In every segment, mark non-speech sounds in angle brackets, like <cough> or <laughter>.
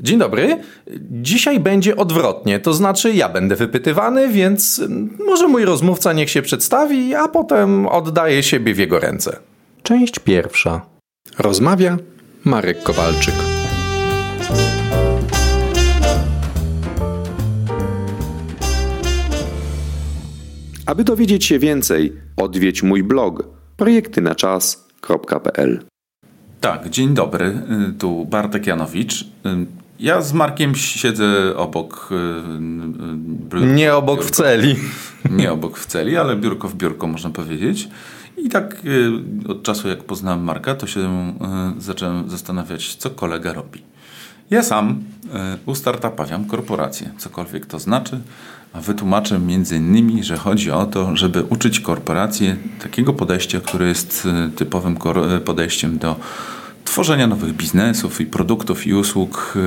Dzień dobry. Dzisiaj będzie odwrotnie, to znaczy ja będę wypytywany, więc może mój rozmówca niech się przedstawi, a potem oddaję siebie w jego ręce. Część pierwsza. Rozmawia Marek Kowalczyk. Aby dowiedzieć się więcej, odwiedź mój blog projektynaczas.pl. Tak, dzień dobry. Tu Bartek Janowicz. Ja z Markiem siedzę obok. y, y, biurko- Nie obok w biurko- celi. Nie obok w celi, ale biurko w biurko można powiedzieć. I tak y, od czasu jak poznałem Marka, to się zacząłem zastanawiać, co kolega robi. Ja sam ustartapawiam korporację, cokolwiek to znaczy, a wytłumaczę między innymi, że chodzi o to, żeby uczyć korporacje takiego podejścia, które jest typowym podejściem do tworzenia nowych biznesów i produktów i usług y,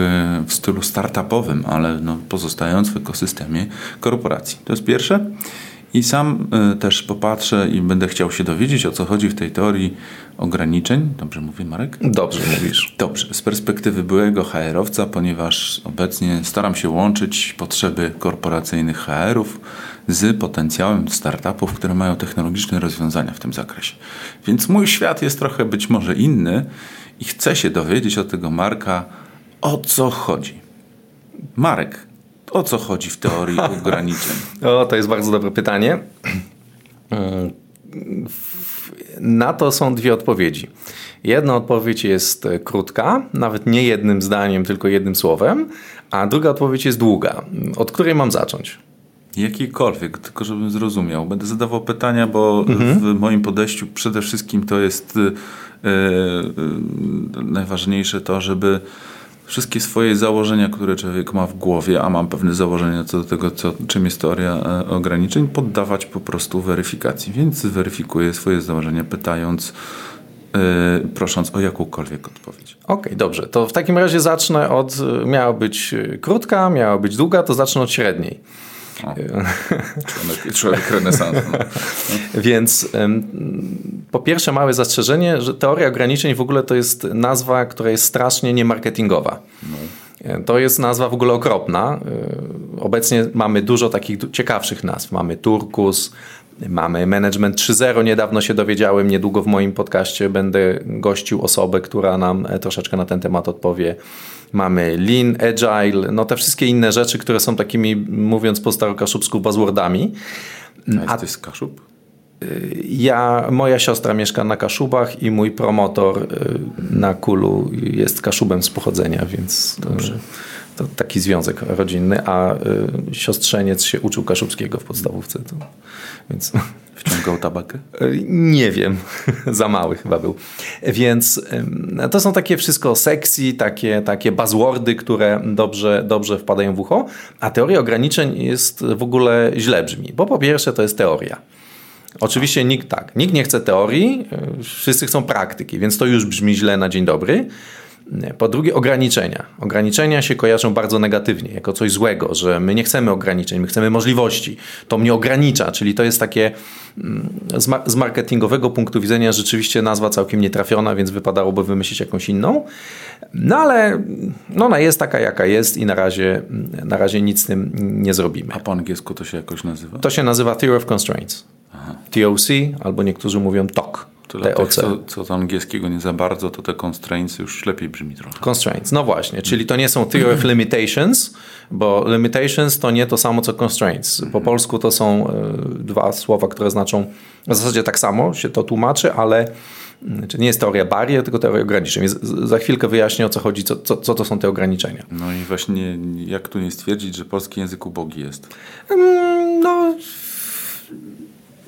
w stylu startupowym, ale no, pozostając w ekosystemie korporacji. To jest pierwsze. I sam y, też popatrzę i będę chciał się dowiedzieć, o co chodzi w tej teorii ograniczeń. Dobrze mówię, Marek? Dobrze mówisz. Dobrze, z perspektywy byłego HR-owca, ponieważ obecnie staram się łączyć potrzeby korporacyjnych HR-ów z potencjałem startupów, które mają technologiczne rozwiązania w tym zakresie. Więc mój świat jest trochę być może inny i chcę się dowiedzieć od tego Marka, o co chodzi. Marek, o co chodzi w teorii <laughs> ograniczeń? O, to jest bardzo dobre pytanie. <clears throat> Na to są dwie odpowiedzi. Jedna odpowiedź jest e, krótka, nawet nie jednym zdaniem, tylko jednym słowem, a druga odpowiedź jest długa. Od której mam zacząć? Jakikolwiek, tylko żebym zrozumiał. Będę zadawał pytania, bo Mhm. w moim podejściu przede wszystkim to jest y, y, y, najważniejsze to, żeby wszystkie swoje założenia, które człowiek ma w głowie, a mam pewne założenia co do tego, co, czym jest teoria e, ograniczeń, poddawać po prostu weryfikacji. Więc weryfikuję swoje założenia pytając, y, prosząc o jakąkolwiek odpowiedź. Okej, dobrze. To w takim razie zacznę od. Miała być e, krótka, miała być długa, to zacznę od średniej. <laughs> Człowiek, człowiek renesansu. No. Więc po pierwsze, małe zastrzeżenie, że teoria ograniczeń w ogóle to jest nazwa, która jest strasznie niemarketingowa. E, To jest nazwa w ogóle okropna. E, Obecnie mamy dużo takich ciekawszych nazw. Mamy Turkus, mamy Management 3.0. Niedawno się dowiedziałem, niedługo w moim podcaście będę gościł osobę, która nam e, troszeczkę na ten temat odpowie. Mamy Lean, Agile, no te wszystkie inne rzeczy, które są takimi, mówiąc po starokaszubsku, buzzwordami. A jesteś z Kaszub? Ja, moja siostra mieszka na Kaszubach i mój promotor y, na Kulu jest Kaszubem z pochodzenia, więc Dobrze. To taki związek rodzinny, a y, siostrzeniec się uczył kaszubskiego w podstawówce. To, więc <laughs> Wciągał tabakę? y, nie wiem, <laughs> za mały chyba był. Więc ym, to są takie wszystko sekcji, takie, takie buzzwordy, które dobrze, dobrze wpadają w ucho, a teoria ograniczeń jest w ogóle źle brzmi, bo po pierwsze to jest teoria. Oczywiście nikt tak, nikt nie chce teorii, y, wszyscy chcą praktyki, więc to już brzmi źle na dzień dobry. Po drugie, ograniczenia. Ograniczenia się kojarzą bardzo negatywnie, jako coś złego, że my nie chcemy ograniczeń, my chcemy możliwości. To mnie ogranicza, czyli to jest takie mm, z, ma- z marketingowego punktu widzenia rzeczywiście nazwa całkiem nietrafiona, więc wypadałoby wymyślić jakąś inną. No ale no, ona jest taka, jaka jest i na razie, na razie nic z tym nie zrobimy. A po angielsku to się jakoś nazywa? To się nazywa Theory of Constraints. TOC, albo niektórzy mówią TOC. Tych, TOC. co, co to angielskiego nie za bardzo, to te constraints już lepiej brzmi trochę. Constraints, no właśnie, czyli to nie są Theory of Limitations, bo limitations to nie to samo co constraints. Po polsku to są e, dwa słowa, które znaczą w zasadzie tak samo, się to tłumaczy, ale mm, czy nie jest teoria barier, tylko teoria ograniczeń. Z- za chwilkę wyjaśnię o co chodzi, co, co, co to są te ograniczenia. No i właśnie jak tu nie stwierdzić, że polski język ubogi jest? No,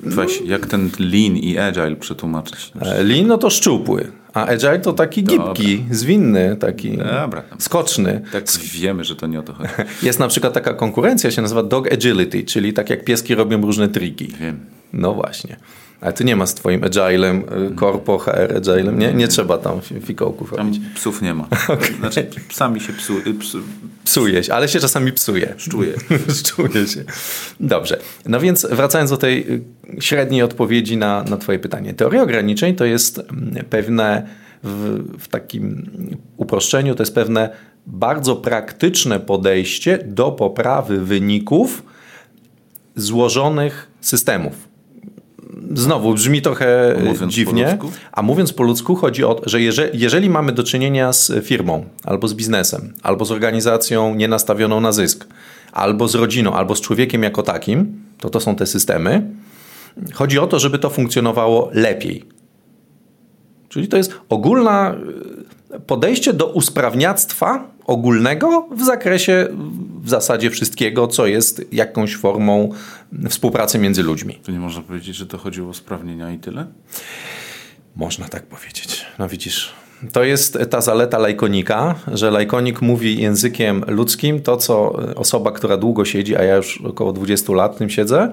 Weź, jak ten lean i agile przetłumaczyć? e, lean no to szczupły, a agile to taki gibki, zwinny, taki Dobra, skoczny. tak wiemy, że to nie o to chodzi. <laughs> Jest na przykład taka konkurencja, się nazywa Dog Agility, czyli tak jak pieski robią różne triki. Wiem. No właśnie. Ale ty nie ma z twoim agilem, y, corpo, HR agilem, nie, nie trzeba tam fi- fikołków Tam robić. psów nie ma. <laughs> Znaczy sami się psu, y, psu, Psuje się, ale się czasami psuje. Szczuje. <laughs> Szczuje się. Dobrze. No więc wracając do tej y, średniej odpowiedzi na, na twoje pytanie. Teoria ograniczeń to jest mm, pewne, w, w takim uproszczeniu, to jest pewne bardzo praktyczne podejście do poprawy wyników złożonych systemów. Znowu brzmi trochę Mówiąc dziwnie, a mówiąc po ludzku chodzi o to, że jeżeli, jeżeli mamy do czynienia z firmą, albo z biznesem, albo z organizacją nienastawioną na zysk, albo z rodziną, albo z człowiekiem jako takim, to to są te systemy. Chodzi o to, żeby to funkcjonowało lepiej. Czyli to jest ogólna y, podejście do usprawniactwa ogólnego w zakresie w zasadzie wszystkiego, co jest jakąś formą współpracy między ludźmi. To nie można powiedzieć, że to chodziło o sprawnienia i tyle? Można tak powiedzieć. No widzisz, to jest ta zaleta lajkonika, że lajkonik mówi językiem ludzkim to, co osoba, która długo siedzi, a ja już około 20 lat tym siedzę,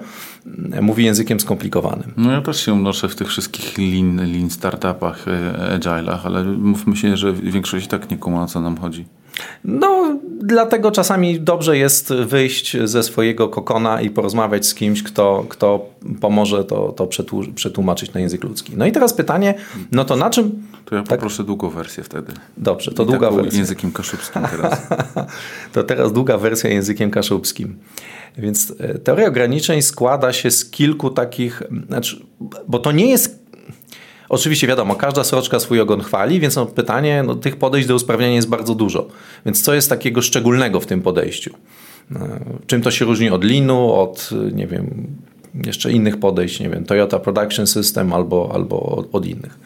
mówi językiem skomplikowanym. No ja też się unoszę w tych wszystkich lean, lean startupach, e, agile'ach, ale mówmy się, że większość i tak nie kuma o co nam chodzi. No, dlatego czasami dobrze jest wyjść ze swojego kokona i porozmawiać z kimś, kto, kto pomoże to, to przetłu- przetłumaczyć na język ludzki. No i teraz pytanie, no to na czym... To ja poproszę długą wersję wtedy. Dobrze, to I długa wersja. językiem kaszubskim teraz. <laughs> To teraz długa wersja językiem kaszubskim. Więc e, teoria ograniczeń składa się z kilku takich, znaczy, bo to nie jest. Oczywiście wiadomo, każda sroczka swój ogon chwali, więc no pytanie, no, tych podejść do usprawniania jest bardzo dużo. Więc co jest takiego szczególnego w tym podejściu? E, Czym to się różni od Leanu, od nie wiem, jeszcze innych podejść, nie wiem, Toyota Production System albo, albo od innych.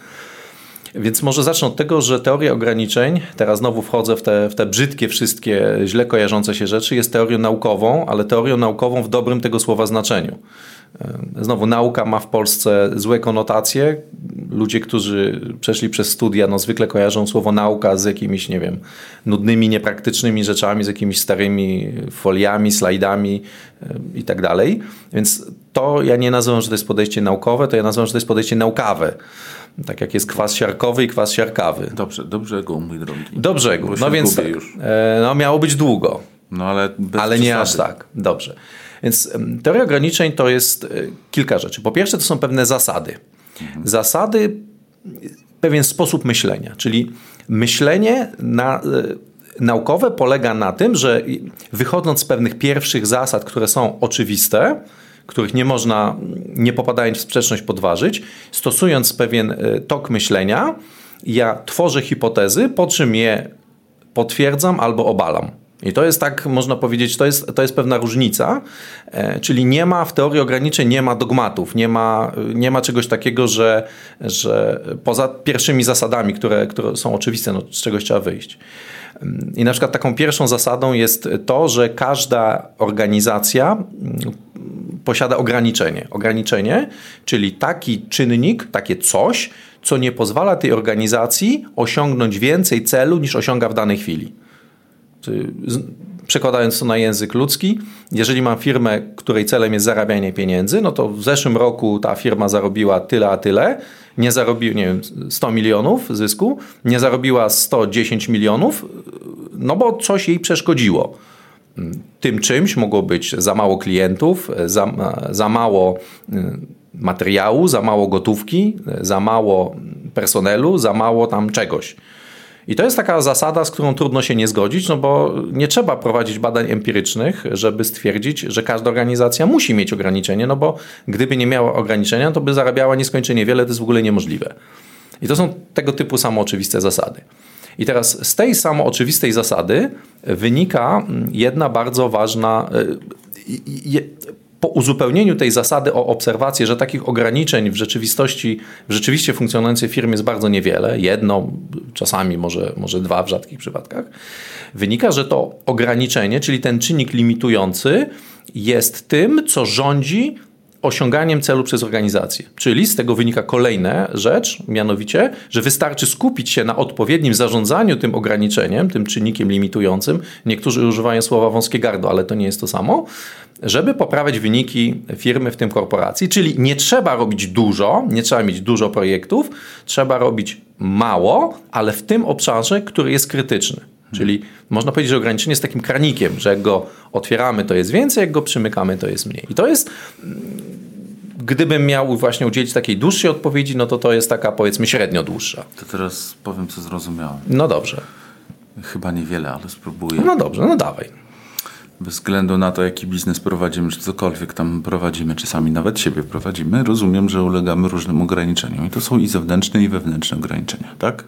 Więc może zacznę od tego, że teoria ograniczeń, teraz znowu wchodzę w te, w te brzydkie wszystkie źle kojarzące się rzeczy, jest teorią naukową, ale teorią naukową w dobrym tego słowa znaczeniu. E, Znowu nauka ma w Polsce złe konotacje. Ludzie, którzy przeszli przez studia, no zwykle kojarzą słowo nauka z jakimiś, nie wiem, nudnymi, niepraktycznymi rzeczami, z jakimiś starymi foliami, slajdami e, i tak dalej. Więc to ja nie nazywam, że to jest podejście naukowe, to ja nazywam, że to jest podejście naukawe. Tak jak jest kwas siarkowy i kwas siarkawy. Dobrze, do brzegu, mój drogi. Do brzegu. No więc tak, już. e, no miało być długo, No ale ale nie aż tak. Dobrze. Więc teoria ograniczeń to jest e, kilka rzeczy. Po pierwsze to są pewne zasady. Zasady, pewien sposób myślenia, czyli myślenie na, e, naukowe polega na tym, że wychodząc z pewnych pierwszych zasad, które są oczywiste, których nie można, nie popadając w sprzeczność, podważyć, stosując pewien e, tok myślenia, ja tworzę hipotezy, po czym je potwierdzam albo obalam. I to jest tak, można powiedzieć, to jest, to jest pewna różnica, e, czyli nie ma w teorii ograniczeń, nie ma dogmatów, nie ma, nie ma czegoś takiego, że, że poza pierwszymi zasadami, które, które są oczywiste, no, z czegoś trzeba wyjść. I na przykład taką pierwszą zasadą jest to, że każda organizacja posiada ograniczenie. Ograniczenie, czyli taki czynnik, takie coś, co nie pozwala tej organizacji osiągnąć więcej celu niż osiąga w danej chwili. Przekładając to na język ludzki, jeżeli mam firmę, której celem jest zarabianie pieniędzy, no to w zeszłym roku ta firma zarobiła tyle a tyle, nie zarobiła, nie wiem, 100 milionów zysku, nie zarobiła 110 milionów, no bo coś jej przeszkodziło. Tym czymś mogło być za mało klientów, za, za mało y, materiału, za mało gotówki, za mało personelu, za mało tam czegoś. I to jest taka zasada, z którą trudno się nie zgodzić, no bo nie trzeba prowadzić badań empirycznych, żeby stwierdzić, że każda organizacja musi mieć ograniczenie, no bo gdyby nie miała ograniczenia, to by zarabiała nieskończenie wiele, to jest w ogóle niemożliwe. I to są tego typu samo oczywiste zasady. I teraz z tej samo oczywistej zasady wynika mm, jedna bardzo ważna. y, Po uzupełnieniu tej zasady o obserwację, że takich ograniczeń w rzeczywistości, w rzeczywiście funkcjonującej firmie jest bardzo niewiele, jedno, czasami może, może dwa w rzadkich przypadkach, wynika, że to ograniczenie, czyli ten czynnik limitujący, jest tym, co rządzi osiąganiem celu przez organizację. Czyli z tego wynika kolejna rzecz, mianowicie, że wystarczy skupić się na odpowiednim zarządzaniu tym ograniczeniem, tym czynnikiem limitującym. Niektórzy używają słowa wąskie gardło, ale to nie jest to samo, żeby poprawiać wyniki firmy, w tym korporacji. Czyli nie trzeba robić dużo, nie trzeba mieć dużo projektów, trzeba robić mało, ale w tym obszarze, który jest krytyczny. Czyli można powiedzieć, że ograniczenie jest takim kranikiem, że jak go otwieramy, to jest więcej, jak go przymykamy, to jest mniej. I to jest, gdybym miał właśnie udzielić takiej dłuższej odpowiedzi, no to to jest taka powiedzmy średnio dłuższa. To teraz powiem, co zrozumiałem. No dobrze. Chyba niewiele, ale spróbuję. No dobrze, no dawaj. Bez względu na to, jaki biznes prowadzimy, czy cokolwiek tam prowadzimy, czy sami nawet siebie prowadzimy, rozumiem, że ulegamy różnym ograniczeniom. I to są i zewnętrzne, i wewnętrzne ograniczenia, tak?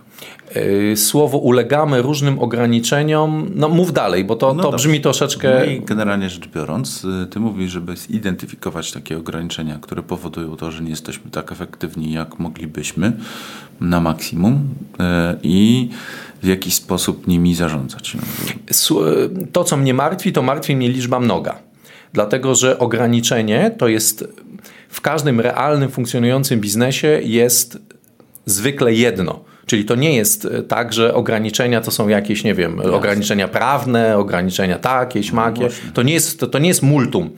Yy, słowo ulegamy różnym ograniczeniom. No mów dalej, bo to, No to dobrze. brzmi troszeczkę. No generalnie rzecz biorąc, y, ty mówisz, żeby zidentyfikować takie ograniczenia, które powodują to, że nie jesteśmy tak efektywni, jak moglibyśmy na maksimum y, i w jakiś sposób nimi zarządzać. To, co mnie martwi, to martwi mnie liczba mnoga. Dlatego, że ograniczenie to jest w każdym realnym, funkcjonującym biznesie jest zwykle jedno. Czyli to nie jest e, tak, że ograniczenia to są jakieś, nie wiem, ograniczenia prawne, ograniczenia takie, śmakie. to, nie jest, to, to nie jest multum.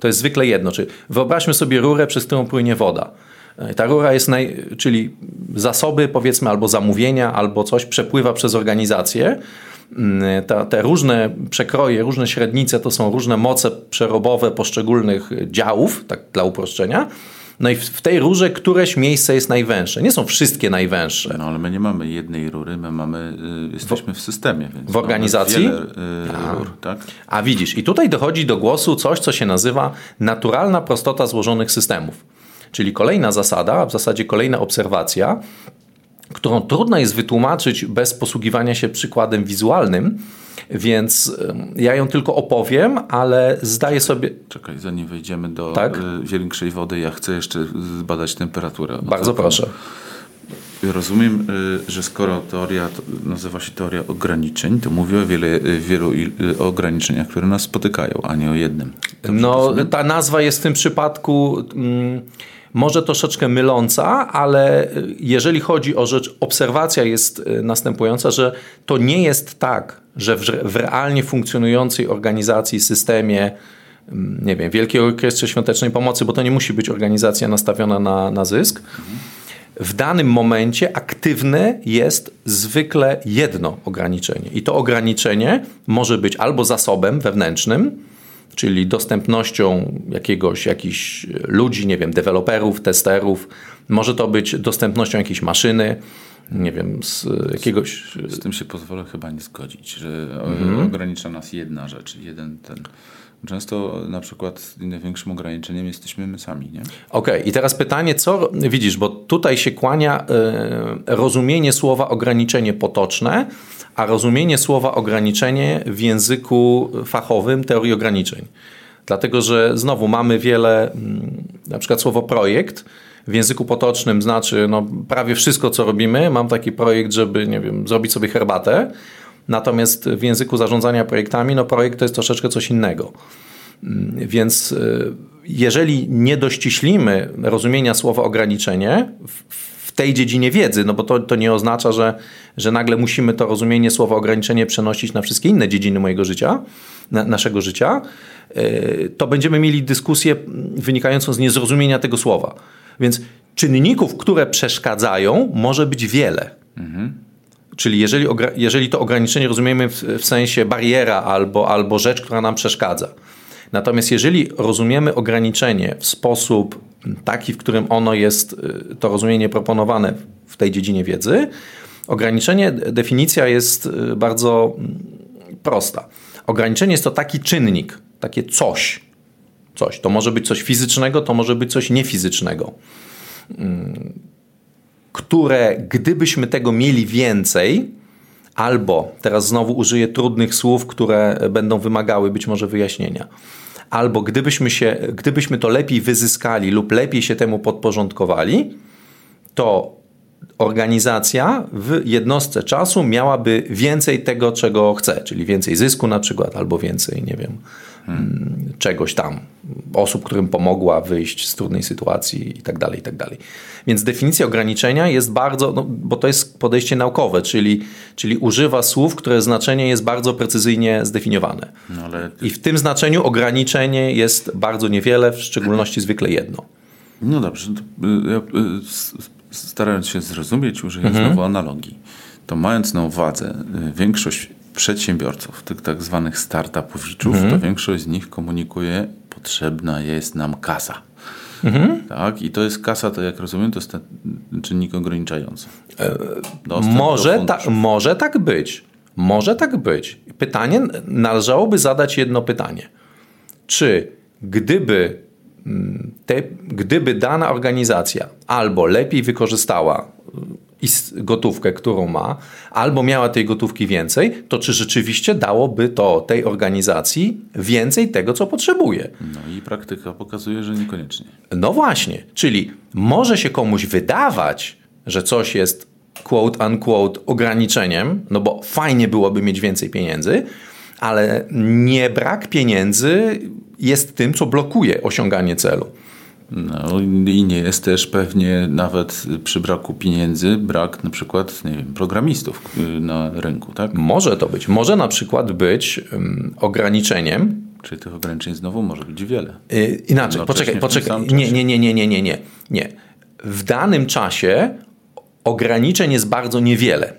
To jest zwykle jedno. Czyli wyobraźmy sobie rurę, przez którą płynie woda. E, Ta rura jest, naj, czyli zasoby, powiedzmy, albo zamówienia, albo coś przepływa przez organizację. Mm, Ta, te różne przekroje, różne średnice to są różne moce przerobowe poszczególnych działów, tak dla uproszczenia. No i w, w tej rurze któreś miejsce jest najwęższe. Nie są wszystkie najwęższe. no ale my nie mamy jednej rury, my mamy, y, jesteśmy w systemie. Więc W organizacji? Wiele y, rur, tak? A widzisz, i tutaj dochodzi do głosu coś, co się nazywa naturalna prostota złożonych systemów. Czyli kolejna zasada, a w zasadzie kolejna obserwacja, którą trudno jest wytłumaczyć bez posługiwania się przykładem wizualnym, więc ja ją tylko opowiem, ale zdaję sobie. Czekaj, zanim wejdziemy do Tak? y, większej wody, ja chcę jeszcze zbadać temperaturę. Bo Bardzo to- proszę. Rozumiem, y, że skoro teoria nazywa się teoria ograniczeń, to mówi o wiele, y, wielu ograniczeniach, które nas spotykają, a nie o jednym. No, ta nazwa jest w tym przypadku mm, może troszeczkę myląca, ale y, jeżeli chodzi o rzecz, obserwacja jest y, następująca, że to nie jest tak, że w, w realnie funkcjonującej organizacji, systemie, mm, nie wiem, Wielkiej Orkiestrze Świątecznej Pomocy, bo to nie musi być organizacja nastawiona na, na zysk, w danym momencie aktywne jest zwykle jedno ograniczenie. I to ograniczenie może być albo zasobem wewnętrznym, czyli dostępnością jakiegoś, jakichś ludzi, nie wiem, deweloperów, testerów. Może to być dostępnością jakiejś maszyny, nie wiem, z jakiegoś... Z tym się pozwolę chyba nie zgodzić, że Mhm. ogranicza nas jedna rzecz, jeden ten. Często na przykład największym ograniczeniem jesteśmy my sami, nie? Okej, i teraz pytanie, co widzisz, bo tutaj się kłania e, rozumienie słowa ograniczenie potoczne, a rozumienie słowa ograniczenie w języku fachowym teorii ograniczeń. Dlatego, że znowu mamy wiele, mm, na przykład słowo projekt w języku potocznym znaczy no, prawie wszystko, co robimy. Mam taki projekt, żeby, nie wiem, zrobić sobie herbatę. Natomiast w języku zarządzania projektami, no projekt to jest troszeczkę coś innego. Więc y, jeżeli nie dościślimy rozumienia słowa ograniczenie w tej dziedzinie wiedzy, no bo to, to nie oznacza, że, że nagle musimy to rozumienie słowa ograniczenie przenosić na wszystkie inne dziedziny mojego życia, na, naszego życia, y, to będziemy mieli dyskusję wynikającą z niezrozumienia tego słowa. Więc czynników, które przeszkadzają, może być wiele. Czyli jeżeli, jeżeli to ograniczenie rozumiemy w, w sensie bariera albo, albo rzecz, która nam przeszkadza. Natomiast jeżeli rozumiemy ograniczenie w sposób taki, w którym ono jest, y, to rozumienie proponowane w tej dziedzinie wiedzy, ograniczenie, definicja jest y, bardzo mm, prosta. Ograniczenie jest to taki czynnik, takie coś. Coś. To może być coś fizycznego, to może być coś niefizycznego które gdybyśmy tego mieli więcej, albo teraz znowu użyję trudnych słów, które będą wymagały być może wyjaśnienia, albo gdybyśmy, się, gdybyśmy to lepiej wyzyskali lub lepiej się temu podporządkowali, to organizacja w jednostce czasu miałaby więcej tego, czego chce, czyli więcej zysku na przykład, albo więcej, nie wiem, mm, czegoś tam, osób, którym pomogła wyjść z trudnej sytuacji i tak dalej, i tak dalej. Więc definicja ograniczenia jest bardzo, no, bo to jest podejście naukowe, czyli, czyli używa słów, które znaczenie jest bardzo precyzyjnie zdefiniowane. No ale I w tym znaczeniu ograniczenie jest bardzo niewiele, w szczególności zwykle jedno. No dobrze, y, y, starając się zrozumieć, użyję znowu analogii. To mając na uwadze y, większość przedsiębiorców, tych tak zwanych startupowiczów, to większość z nich komunikuje, potrzebna jest nam kasa. Tak? I to jest kasa, to jak rozumiem, to jest czynnik ograniczający. Dostęp do Może, ta, może tak być. Może tak być. Pytanie, należałoby zadać jedno pytanie. Czy gdyby, mm, te, gdyby dana organizacja albo lepiej wykorzystała gotówkę, którą ma, albo miała tej gotówki więcej, to czy rzeczywiście dałoby to tej organizacji więcej tego, co potrzebuje? No i praktyka pokazuje, że niekoniecznie. No właśnie, czyli może się komuś wydawać, że coś jest quote unquote ograniczeniem, no bo fajnie byłoby mieć więcej pieniędzy, ale nie brak pieniędzy jest tym, co blokuje osiąganie celu. No i nie jest też pewnie nawet przy braku pieniędzy brak na przykład nie wiem, programistów y, na rynku, tak? Może to być. Może na przykład być um, ograniczeniem. Czyli tych ograniczeń znowu może być wiele. Yy, inaczej, poczekaj, poczekaj. Nie, nie, nie, nie, nie, nie, nie. nie. W danym czasie ograniczeń jest bardzo niewiele.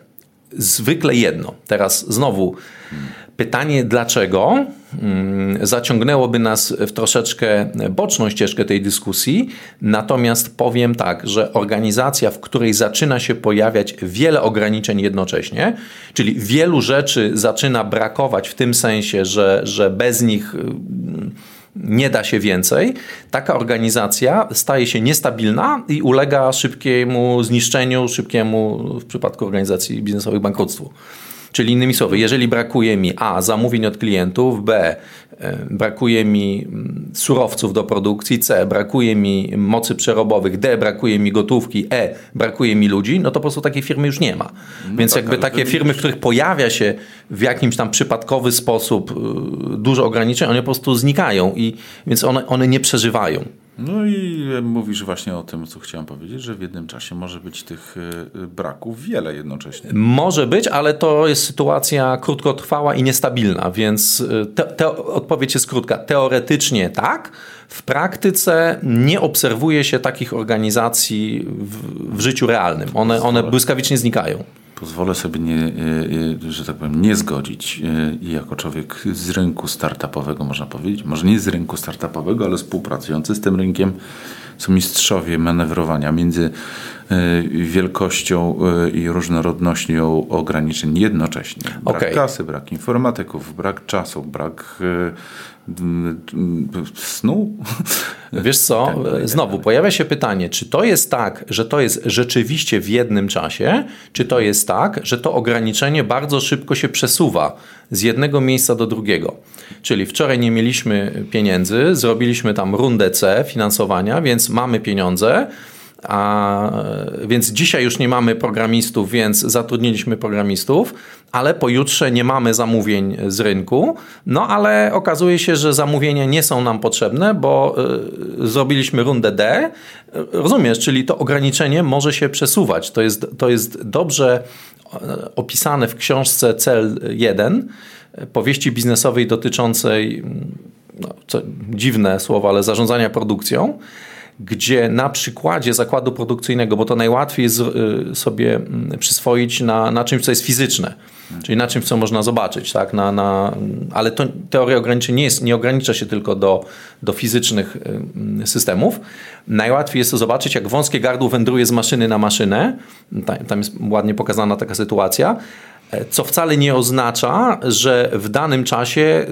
Zwykle jedno. Teraz znowu hmm. Pytanie dlaczego Mm, zaciągnęłoby nas w troszeczkę boczną ścieżkę tej dyskusji. Natomiast powiem tak, że organizacja, w której zaczyna się pojawiać wiele ograniczeń jednocześnie, czyli wielu rzeczy zaczyna brakować w tym sensie, że, że bez nich mm, nie da się więcej, taka organizacja staje się niestabilna i ulega szybkiemu zniszczeniu, szybkiemu w przypadku organizacji biznesowych bankructwu. Czyli innymi słowy, jeżeli brakuje mi A zamówień od klientów, B e, brakuje mi mm, surowców do produkcji, C brakuje mi mocy przerobowych, D brakuje mi gotówki, E brakuje mi ludzi, no to po prostu takiej firmy już nie ma. No Więc tak, jakby takie firmy, w których pojawia się w jakimś tam przypadkowy sposób y, dużo ograniczeń, one po prostu znikają i więc one, one nie przeżywają. No i mówisz właśnie o tym, co chciałem powiedzieć, że w jednym czasie może być tych y, braków wiele jednocześnie. Może być, ale to jest sytuacja krótkotrwała i niestabilna, więc y, te, te, odpowiedź jest krótka. Teoretycznie tak, w praktyce nie obserwuje się takich organizacji w, w życiu realnym. One, one błyskawicznie znikają pozwolę sobie, nie, e, e, że tak powiem, nie zgodzić e, jako człowiek z rynku startupowego, można powiedzieć, może nie z rynku startupowego, ale współpracujący z tym rynkiem, są mistrzowie manewrowania między wielkością i różnorodnością ograniczeń jednocześnie. Brak okay. kasy, brak informatyków, brak czasu, brak snu. <laughs> Wiesz co, tak, znowu pojawia się pytanie, czy to jest tak, że to jest rzeczywiście w jednym czasie, czy to jest tak, że to ograniczenie bardzo szybko się przesuwa z jednego miejsca do drugiego. Czyli wczoraj nie mieliśmy pieniędzy, zrobiliśmy tam rundę C finansowania, więc mamy pieniądze, a, więc dzisiaj już nie mamy programistów, więc zatrudniliśmy programistów, ale pojutrze nie mamy zamówień z rynku. No ale okazuje się, że zamówienia nie są nam potrzebne, bo y, zrobiliśmy rundę D. Rozumiesz, czyli to ograniczenie może się przesuwać. To jest, to jest dobrze e, opisane w książce Cel 1 powieści biznesowej dotyczącej, no, co, dziwne słowo, ale zarządzania produkcją gdzie na przykładzie zakładu produkcyjnego, bo to najłatwiej jest y, sobie mm, przyswoić na, na czymś, co jest fizyczne, czyli na czymś, co można zobaczyć, tak? na, na, ale to, teoria ograniczeń nie, jest, nie ogranicza się tylko do, do fizycznych y, mm, systemów. Najłatwiej jest to zobaczyć, jak wąskie gardło wędruje z maszyny na maszynę. Tam jest ładnie pokazana taka sytuacja co wcale nie oznacza, że w danym czasie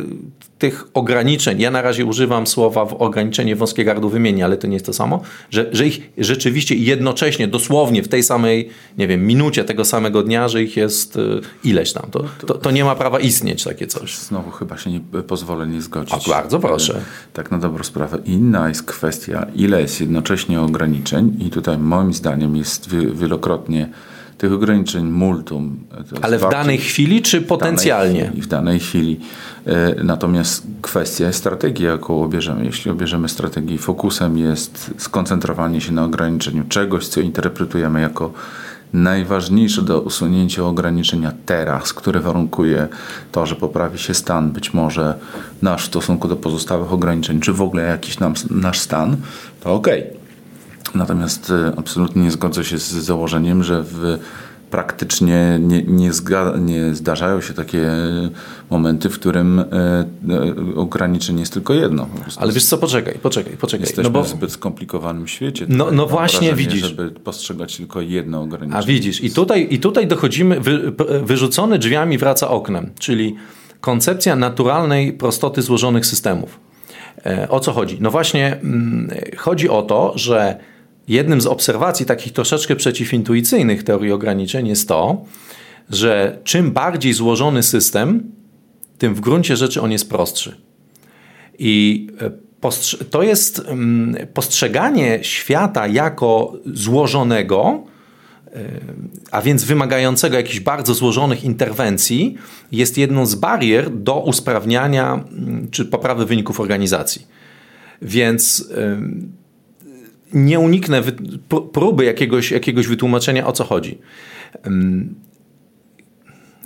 tych ograniczeń, ja na razie używam słowa w ograniczenie wąskie gardło wymieni, ale to nie jest to samo, że, że ich rzeczywiście jednocześnie, dosłownie w tej samej, nie wiem, minucie tego samego dnia, że ich jest y, ileś tam. To, to, to nie ma prawa istnieć takie coś. Znowu chyba się nie pozwolę nie zgodzić. O, bardzo proszę. Tak na dobrą sprawę. Inna jest kwestia, ile jest jednocześnie ograniczeń i tutaj moim zdaniem jest wielokrotnie tych ograniczeń multum. Ale w danej chwili czy potencjalnie? W danej chwili. W danej chwili. E, natomiast kwestia strategii, jaką obierzemy. Jeśli obierzemy strategię fokusem jest skoncentrowanie się na ograniczeniu czegoś, co interpretujemy jako najważniejsze do usunięcia ograniczenia teraz, które warunkuje to, że poprawi się stan być może nasz w stosunku do pozostałych ograniczeń, czy w ogóle jakiś nam, nasz stan, to ok. Natomiast e, absolutnie nie zgodzę się z założeniem, że w praktycznie nie, nie, zga, nie zdarzają się takie momenty, w którym e, e, ograniczenie jest tylko jedno. Ale wiesz co, poczekaj, poczekaj, poczekaj. Jesteśmy no bo... w zbyt skomplikowanym świecie. No, no właśnie, wrażenie, widzisz. Żeby postrzegać tylko jedno ograniczenie. A widzisz, i tutaj, i tutaj dochodzimy, wy, wyrzucony drzwiami wraca oknem, czyli koncepcja naturalnej prostoty złożonych systemów. E, o co chodzi? No właśnie, mm, chodzi o to, że jednym z obserwacji takich troszeczkę przeciwintuicyjnych teorii ograniczeń jest to, że czym bardziej złożony system, tym w gruncie rzeczy on jest prostszy. I e, to jest mm, postrzeganie świata jako złożonego, e, a więc wymagającego jakichś bardzo złożonych interwencji, jest jedną z barier do usprawniania mm, czy poprawy wyników organizacji. Więc nie uniknę próby jakiegoś, jakiegoś wytłumaczenia, o co chodzi.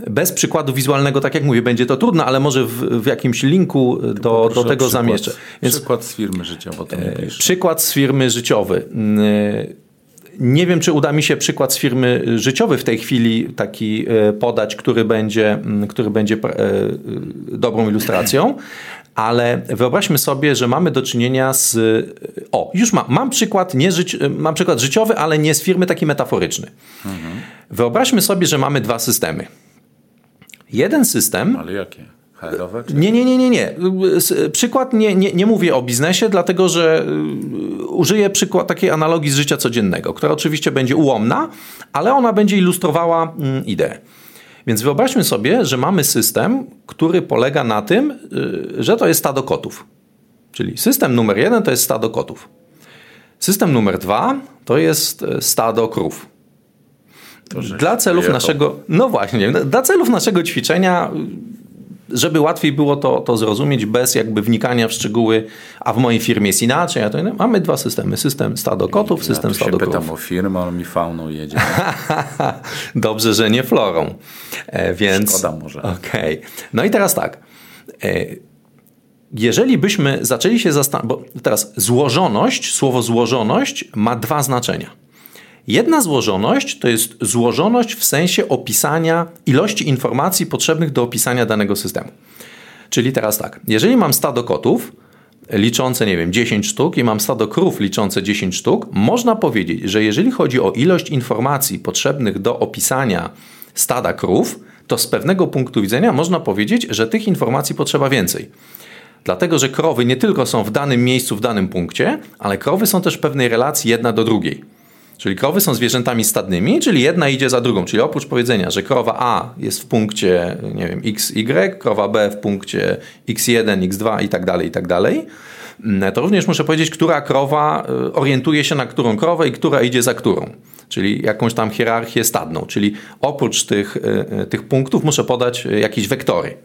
Bez przykładu wizualnego, tak jak mówię, będzie to trudno, ale może w, w jakimś linku do, do tego przykład, zamieszczę. Więc, przykład z firmy życiowej. E, przykład z firmy życiowej. Nie wiem, czy uda mi się przykład z firmy życiowej w tej chwili taki e, podać, który będzie, który będzie e, dobrą ilustracją, ale wyobraźmy sobie, że mamy do czynienia z. O, już mam, mam przykład, nie życi... mam przykład życiowy, ale nie z firmy, taki metaforyczny. Mhm. Wyobraźmy sobie, że mamy dwa systemy. Jeden system. Ale jakie? HR-owe? Czy... Nie, nie, nie, nie, nie. Przykład nie, nie, nie mówię o biznesie, dlatego że użyję przykład takiej analogii z życia codziennego, która oczywiście będzie ułomna, ale ona będzie ilustrowała mm, ideę. Więc wyobraźmy sobie, że mamy system, który polega na tym, y, że to jest stado kotów. Czyli system numer jeden to jest stado kotów. System numer dwa to jest y, stado krów. Dla celów naszego, no właśnie, dla celów naszego ćwiczenia żeby łatwiej było to, to zrozumieć bez jakby wnikania w szczegóły, a w mojej firmie jest inaczej, a to inne. mamy dwa systemy. System stado kotów, ja system stado krów. Ja pytam o firmę, ale mi fauną jedzie. <laughs> Dobrze, że nie florą. E, więc... Szkoda może. Okej. Okay. No i teraz tak. E, jeżeli byśmy zaczęli się zastanawiać, bo teraz złożoność, słowo złożoność ma dwa znaczenia. Jedna złożoność to jest złożoność w sensie opisania ilości informacji potrzebnych do opisania danego systemu. Czyli teraz tak, jeżeli mam stado kotów liczące, nie wiem, 10 sztuk i mam stado krów liczące 10 sztuk, można powiedzieć, że jeżeli chodzi o ilość informacji potrzebnych do opisania stada krów, to z pewnego punktu widzenia można powiedzieć, że tych informacji potrzeba więcej. Dlatego, że krowy nie tylko są w danym miejscu, w danym punkcie, ale krowy są też w pewnej relacji jedna do drugiej. Czyli krowy są zwierzętami stadnymi, czyli jedna idzie za drugą. Czyli oprócz powiedzenia, że krowa A jest w punkcie, nie wiem, XY, krowa B w punkcie X1, X2 i tak dalej, i tak dalej, mm, to również muszę powiedzieć, która krowa y, orientuje się na którą krowę i która idzie za którą. Czyli jakąś tam hierarchię stadną. Czyli oprócz tych, y, y, tych punktów muszę podać jakieś wektory.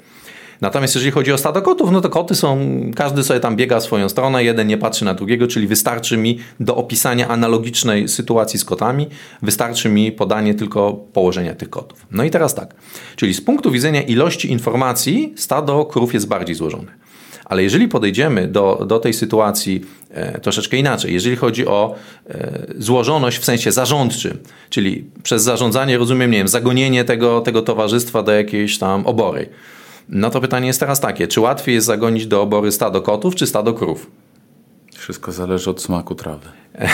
Natomiast jeżeli chodzi o stado kotów, no to koty są, każdy sobie tam biega swoją stronę, jeden nie patrzy na drugiego, czyli wystarczy mi do opisania analogicznej sytuacji z kotami, wystarczy mi podanie tylko położenia tych kotów. No i teraz tak, czyli z punktu widzenia ilości informacji stado krów jest bardziej złożone. Ale jeżeli podejdziemy do, do tej sytuacji e, troszeczkę inaczej, jeżeli chodzi o e, złożoność w sensie zarządczym, czyli przez zarządzanie rozumiem, nie wiem, zagonienie tego, tego towarzystwa do jakiejś tam obory, no to pytanie jest teraz takie, czy łatwiej jest zagonić do obory stado kotów, czy stado krów? Wszystko zależy od smaku trawy. <laughs>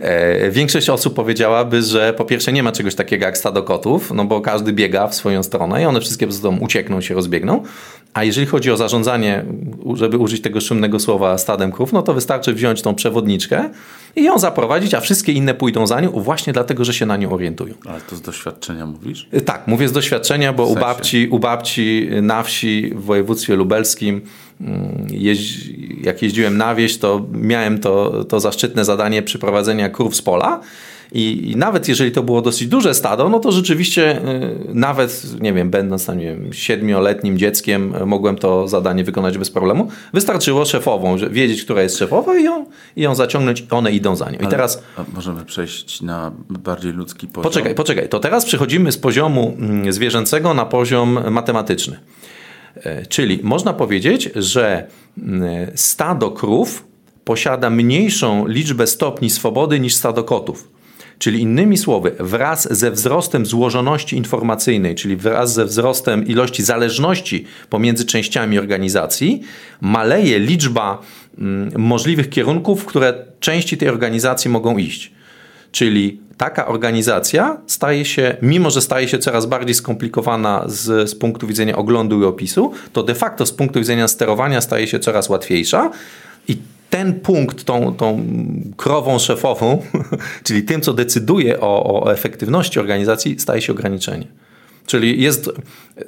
E, większość osób powiedziałaby, że po pierwsze nie ma czegoś takiego jak stado kotów, no bo każdy biega w swoją stronę i one wszystkie po prostu uciekną, się rozbiegną. A jeżeli chodzi o zarządzanie, żeby użyć tego szumnego słowa stadem krów, no to wystarczy wziąć tą przewodniczkę i ją zaprowadzić, a wszystkie inne pójdą za nią właśnie dlatego, że się na nią orientują. Ale to z doświadczenia mówisz? E, tak, mówię z doświadczenia, bo u babci, u babci na wsi w województwie lubelskim jeździ, jak jeździłem na wieś, to miałem to, to zaszczytne zadanie przyprowadzenia krów z pola. I, I, nawet jeżeli to było dosyć duże stado, no to rzeczywiście y, nawet, nie wiem, będąc tam, nie wiem, siedmioletnim dzieckiem, y, mogłem to zadanie wykonać bez problemu. Wystarczyło szefową, wiedzieć, która jest szefowa i ją, i ją zaciągnąć, one idą za nią. I teraz... Możemy przejść na bardziej ludzki poziom. Poczekaj, poczekaj. To teraz przechodzimy z poziomu mm, zwierzęcego na poziom matematyczny. E, czyli można powiedzieć, że stado krów posiada mniejszą liczbę stopni swobody niż stado kotów. Czyli innymi słowy, wraz ze wzrostem złożoności informacyjnej, czyli wraz ze wzrostem ilości zależności pomiędzy częściami organizacji, maleje liczba możliwych kierunków, w które części tej organizacji mogą iść. Czyli taka organizacja staje się, mimo że staje się coraz bardziej skomplikowana z, z punktu widzenia oglądu i opisu, to de facto z punktu widzenia sterowania staje się coraz łatwiejsza i ten punkt, tą, tą krową szefową, <laughs> czyli tym, co decyduje o, o efektywności organizacji, staje się ograniczenie. Czyli jest,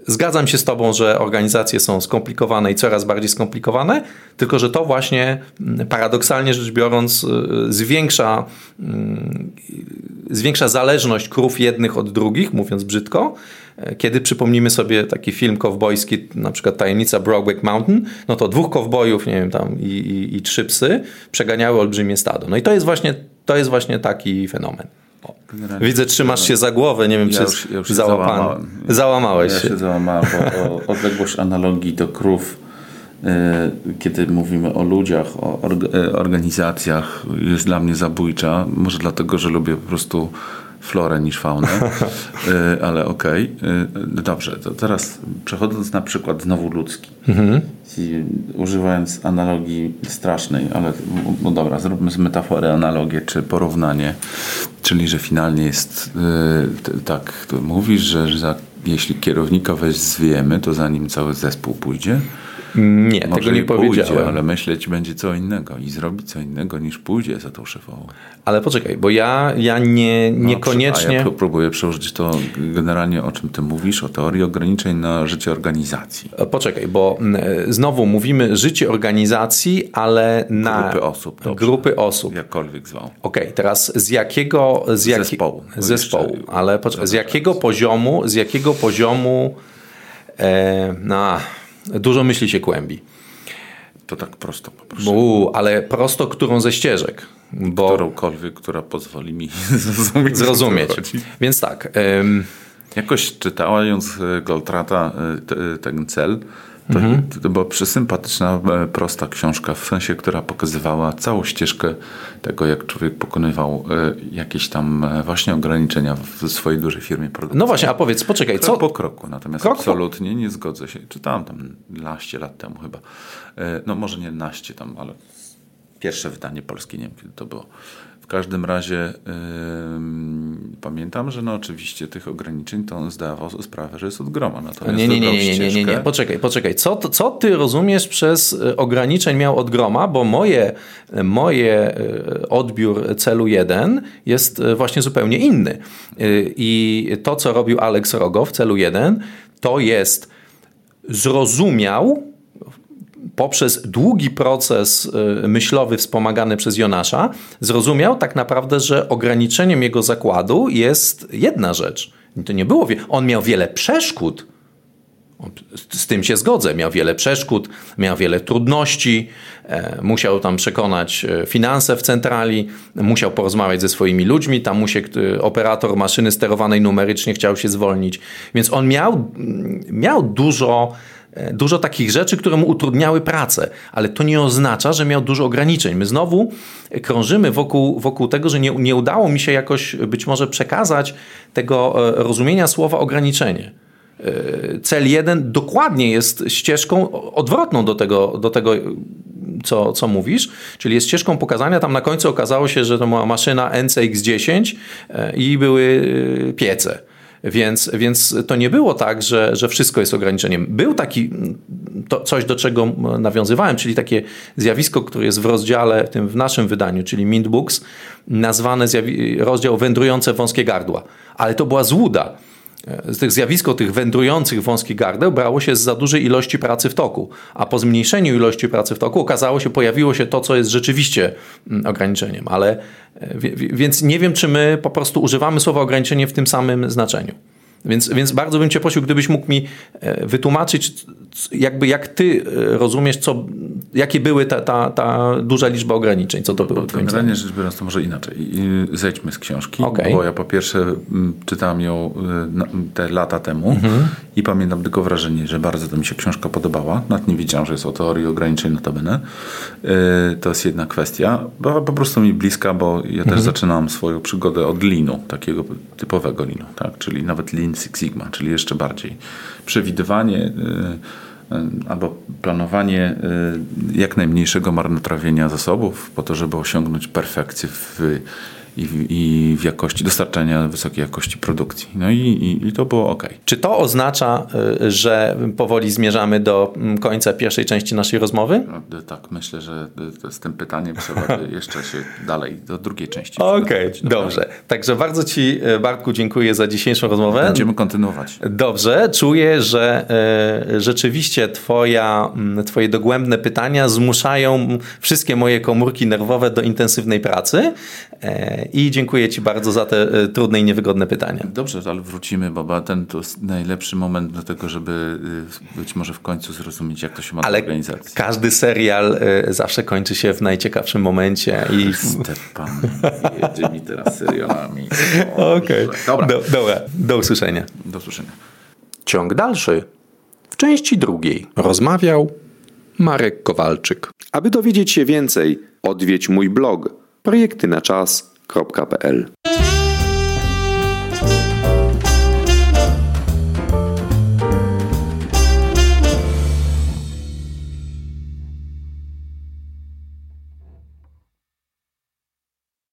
zgadzam się z Tobą, że organizacje są skomplikowane i coraz bardziej skomplikowane, tylko że to właśnie mm, paradoksalnie rzecz biorąc y, zwiększa, mm, zwiększa zależność krów jednych od drugich, mówiąc brzydko. Kiedy przypomnimy sobie taki film kowbojski, na przykład Tajemnica Brokeback Mountain, no to dwóch kowbojów, nie wiem, tam i, i, i trzy psy przeganiały olbrzymie stado. No i to jest właśnie, to jest właśnie taki fenomen. Generalnie Widzę, trzymasz się za głowę, nie wiem, ja czy już, ja już załapany. Załamałeś ja się. załamałem, bo <laughs> odległość analogii do krów, e, kiedy mówimy o ludziach, o e, organizacjach, jest dla mnie zabójcza. Może dlatego, że lubię po prostu florę niż faunę, e, ale okej. Okay. Dobrze, to teraz przechodząc na przykład znowu ludzki. Mhm. Używając analogii strasznej, ale no dobra, zróbmy z metafory analogię czy porównanie. Czyli, że finalnie jest tak, mówisz, że, że jeśli kierownika weź zwiemy, to zanim cały zespół pójdzie. Nie, Może tego nie pójdzie, powiedziałem. ale myśleć będzie co innego i zrobi co innego niż pójdzie za tą szefową. Ale poczekaj, bo ja, ja nie, no, niekoniecznie... No, a ja próbuję przełożyć to generalnie o czym ty mówisz, o teorii ograniczeń na życie organizacji. E, poczekaj, bo znowu mówimy życie organizacji, ale na... Grupy osób. Dobrze. Grupy osób. Jakkolwiek zwał. Okej, okay, teraz z jakiego... Z jak... Zespołu. Zespołu, ale poczekaj, z jakiego poziomu, z jakiego poziomu... E, no, Dużo myśli się kłębi. To tak prosto poproszę. ale prosto którą ze ścieżek. Bo... Którąkolwiek, która pozwoli mi <laughs> zrozumieć. Zrozumieć. Więc tak. Ym... Jakoś czytając Goltrata e, ten cel, mhm. to była przesympatyczna, e, prosta książka, w sensie, która pokazywała całą ścieżkę tego, jak człowiek pokonywał e, jakieś tam e, właśnie ograniczenia w swojej dużej firmie produkcyjnej. No właśnie, a powiedz, poczekaj, co? po kroku, natomiast Krok absolutnie nie zgodzę się. Czytałem tam naście lat temu chyba. No może nie naście tam, ale pierwsze wydanie polskie, nie wiem kiedy to było każdym razie yy, pamiętam, że no oczywiście tych ograniczeń to on zdawał sprawę, że jest od groma. Natomiast nie, nie, nie, nie, nie, nie, nie, poczekaj, poczekaj. Co, co ty rozumiesz przez e, ograniczeń miał od groma? Bo moje, moje e, odbiór celu 1 jest właśnie zupełnie inny. I to, co robił Alex Rogo w celu 1, to jest zrozumiał poprzez długi proces y, myślowy wspomagany przez Jonasza zrozumiał tak naprawdę, że ograniczeniem jego zakładu jest jedna rzecz. To nie było, on miał wiele przeszkód. Z tym się zgodzę. Miał wiele przeszkód, miał wiele trudności, e, musiał tam przekonać e, finanse w centrali, musiał porozmawiać ze swoimi ludźmi, tam mu się operator maszyny sterowanej numerycznie chciał się zwolnić. Więc on miał, miał dużo E, dużo takich rzeczy, które mu utrudniały pracę, ale to nie oznacza, że miał dużo ograniczeń. My znowu krążymy wokół, wokół tego, że nie, nie udało mi się jakoś być może przekazać tego e, rozumienia słowa ograniczenie. E, cel jeden dokładnie jest ścieżką odwrotną do tego, do tego co, co mówisz, czyli jest ścieżką pokazania. Tam na końcu okazało się, że to była maszyna NCX10 i były piece. Więc, więc to nie było tak, że, że wszystko jest ograniczeniem. Był taki to coś, do czego nawiązywałem, czyli takie zjawisko, które jest w rozdziale, tym w naszym wydaniu, czyli Mint Books, nazwane rozdział wędrujące wąskie gardła. Ale to była złuda z tych zjawisko tych wędrujących wąskich gardeł brało się z za dużej ilości pracy w toku, a po zmniejszeniu ilości pracy w toku okazało się, pojawiło się to, co jest rzeczywiście mm, ograniczeniem. Ale e, więc nie wiem, czy my po prostu używamy słowa ograniczenie w tym samym znaczeniu. Więc, więc bardzo bym Cię prosił, gdybyś mógł mi e, wytłumaczyć, jakby jak Ty e, rozumiesz, co, jakie były ta, ta, ta duża liczba ograniczeń? Co to było? Generalnie rzecz biorąc, to może inaczej. Zejdźmy z książki, okay. bo ja po pierwsze czytałem ją te lata temu mhm. i pamiętam tylko wrażenie, że bardzo to mi się książka podobała. Nawet nie wiedziałem, że jest o teorii ograniczeń notabene. To jest jedna kwestia. Była po prostu mi bliska, bo ja mhm. też zaczynałem swoją przygodę od linu, takiego typowego linu, tak? czyli nawet Lean Six Sigma, czyli jeszcze bardziej przewidywanie y, y, albo planowanie y, jak najmniejszego marnotrawienia zasobów po to, żeby osiągnąć perfekcję w i w, i w jakości dostarczania wysokiej jakości produkcji. No i, i, i, to było ok. Czy to oznacza, y, że powoli zmierzamy do mm, końca pierwszej części naszej rozmowy? No, tak, myślę, że z tym pytaniem trzeba <laughs> jeszcze się dalej do drugiej części. Okej, okay, dobrze. Także bardzo Ci, y, Bartku, dziękuję za dzisiejszą rozmowę. Będziemy kontynuować. Dobrze. Czuję, że y, rzeczywiście twoja, mm, Twoje dogłębne pytania zmuszają wszystkie moje komórki nerwowe do intensywnej pracy. I dziękuję Ci bardzo za te e, trudne i niewygodne pytania. Dobrze, ale wrócimy, bo ten to jest najlepszy moment do tego, żeby e, być może w końcu zrozumieć, jak to się ma ale do organizacji. Każdy serial e, zawsze kończy się w najciekawszym momencie. I... <laughs> Stepan jedzie mi teraz serialami. <laughs> Okej, okay. dobra. Do, dobra, do usłyszenia. Do usłyszenia. Ciąg dalszy w części drugiej. Rozmawiał Marek Kowalczyk. Aby dowiedzieć się więcej, odwiedź mój blog www.wojciechpodsiadło.pl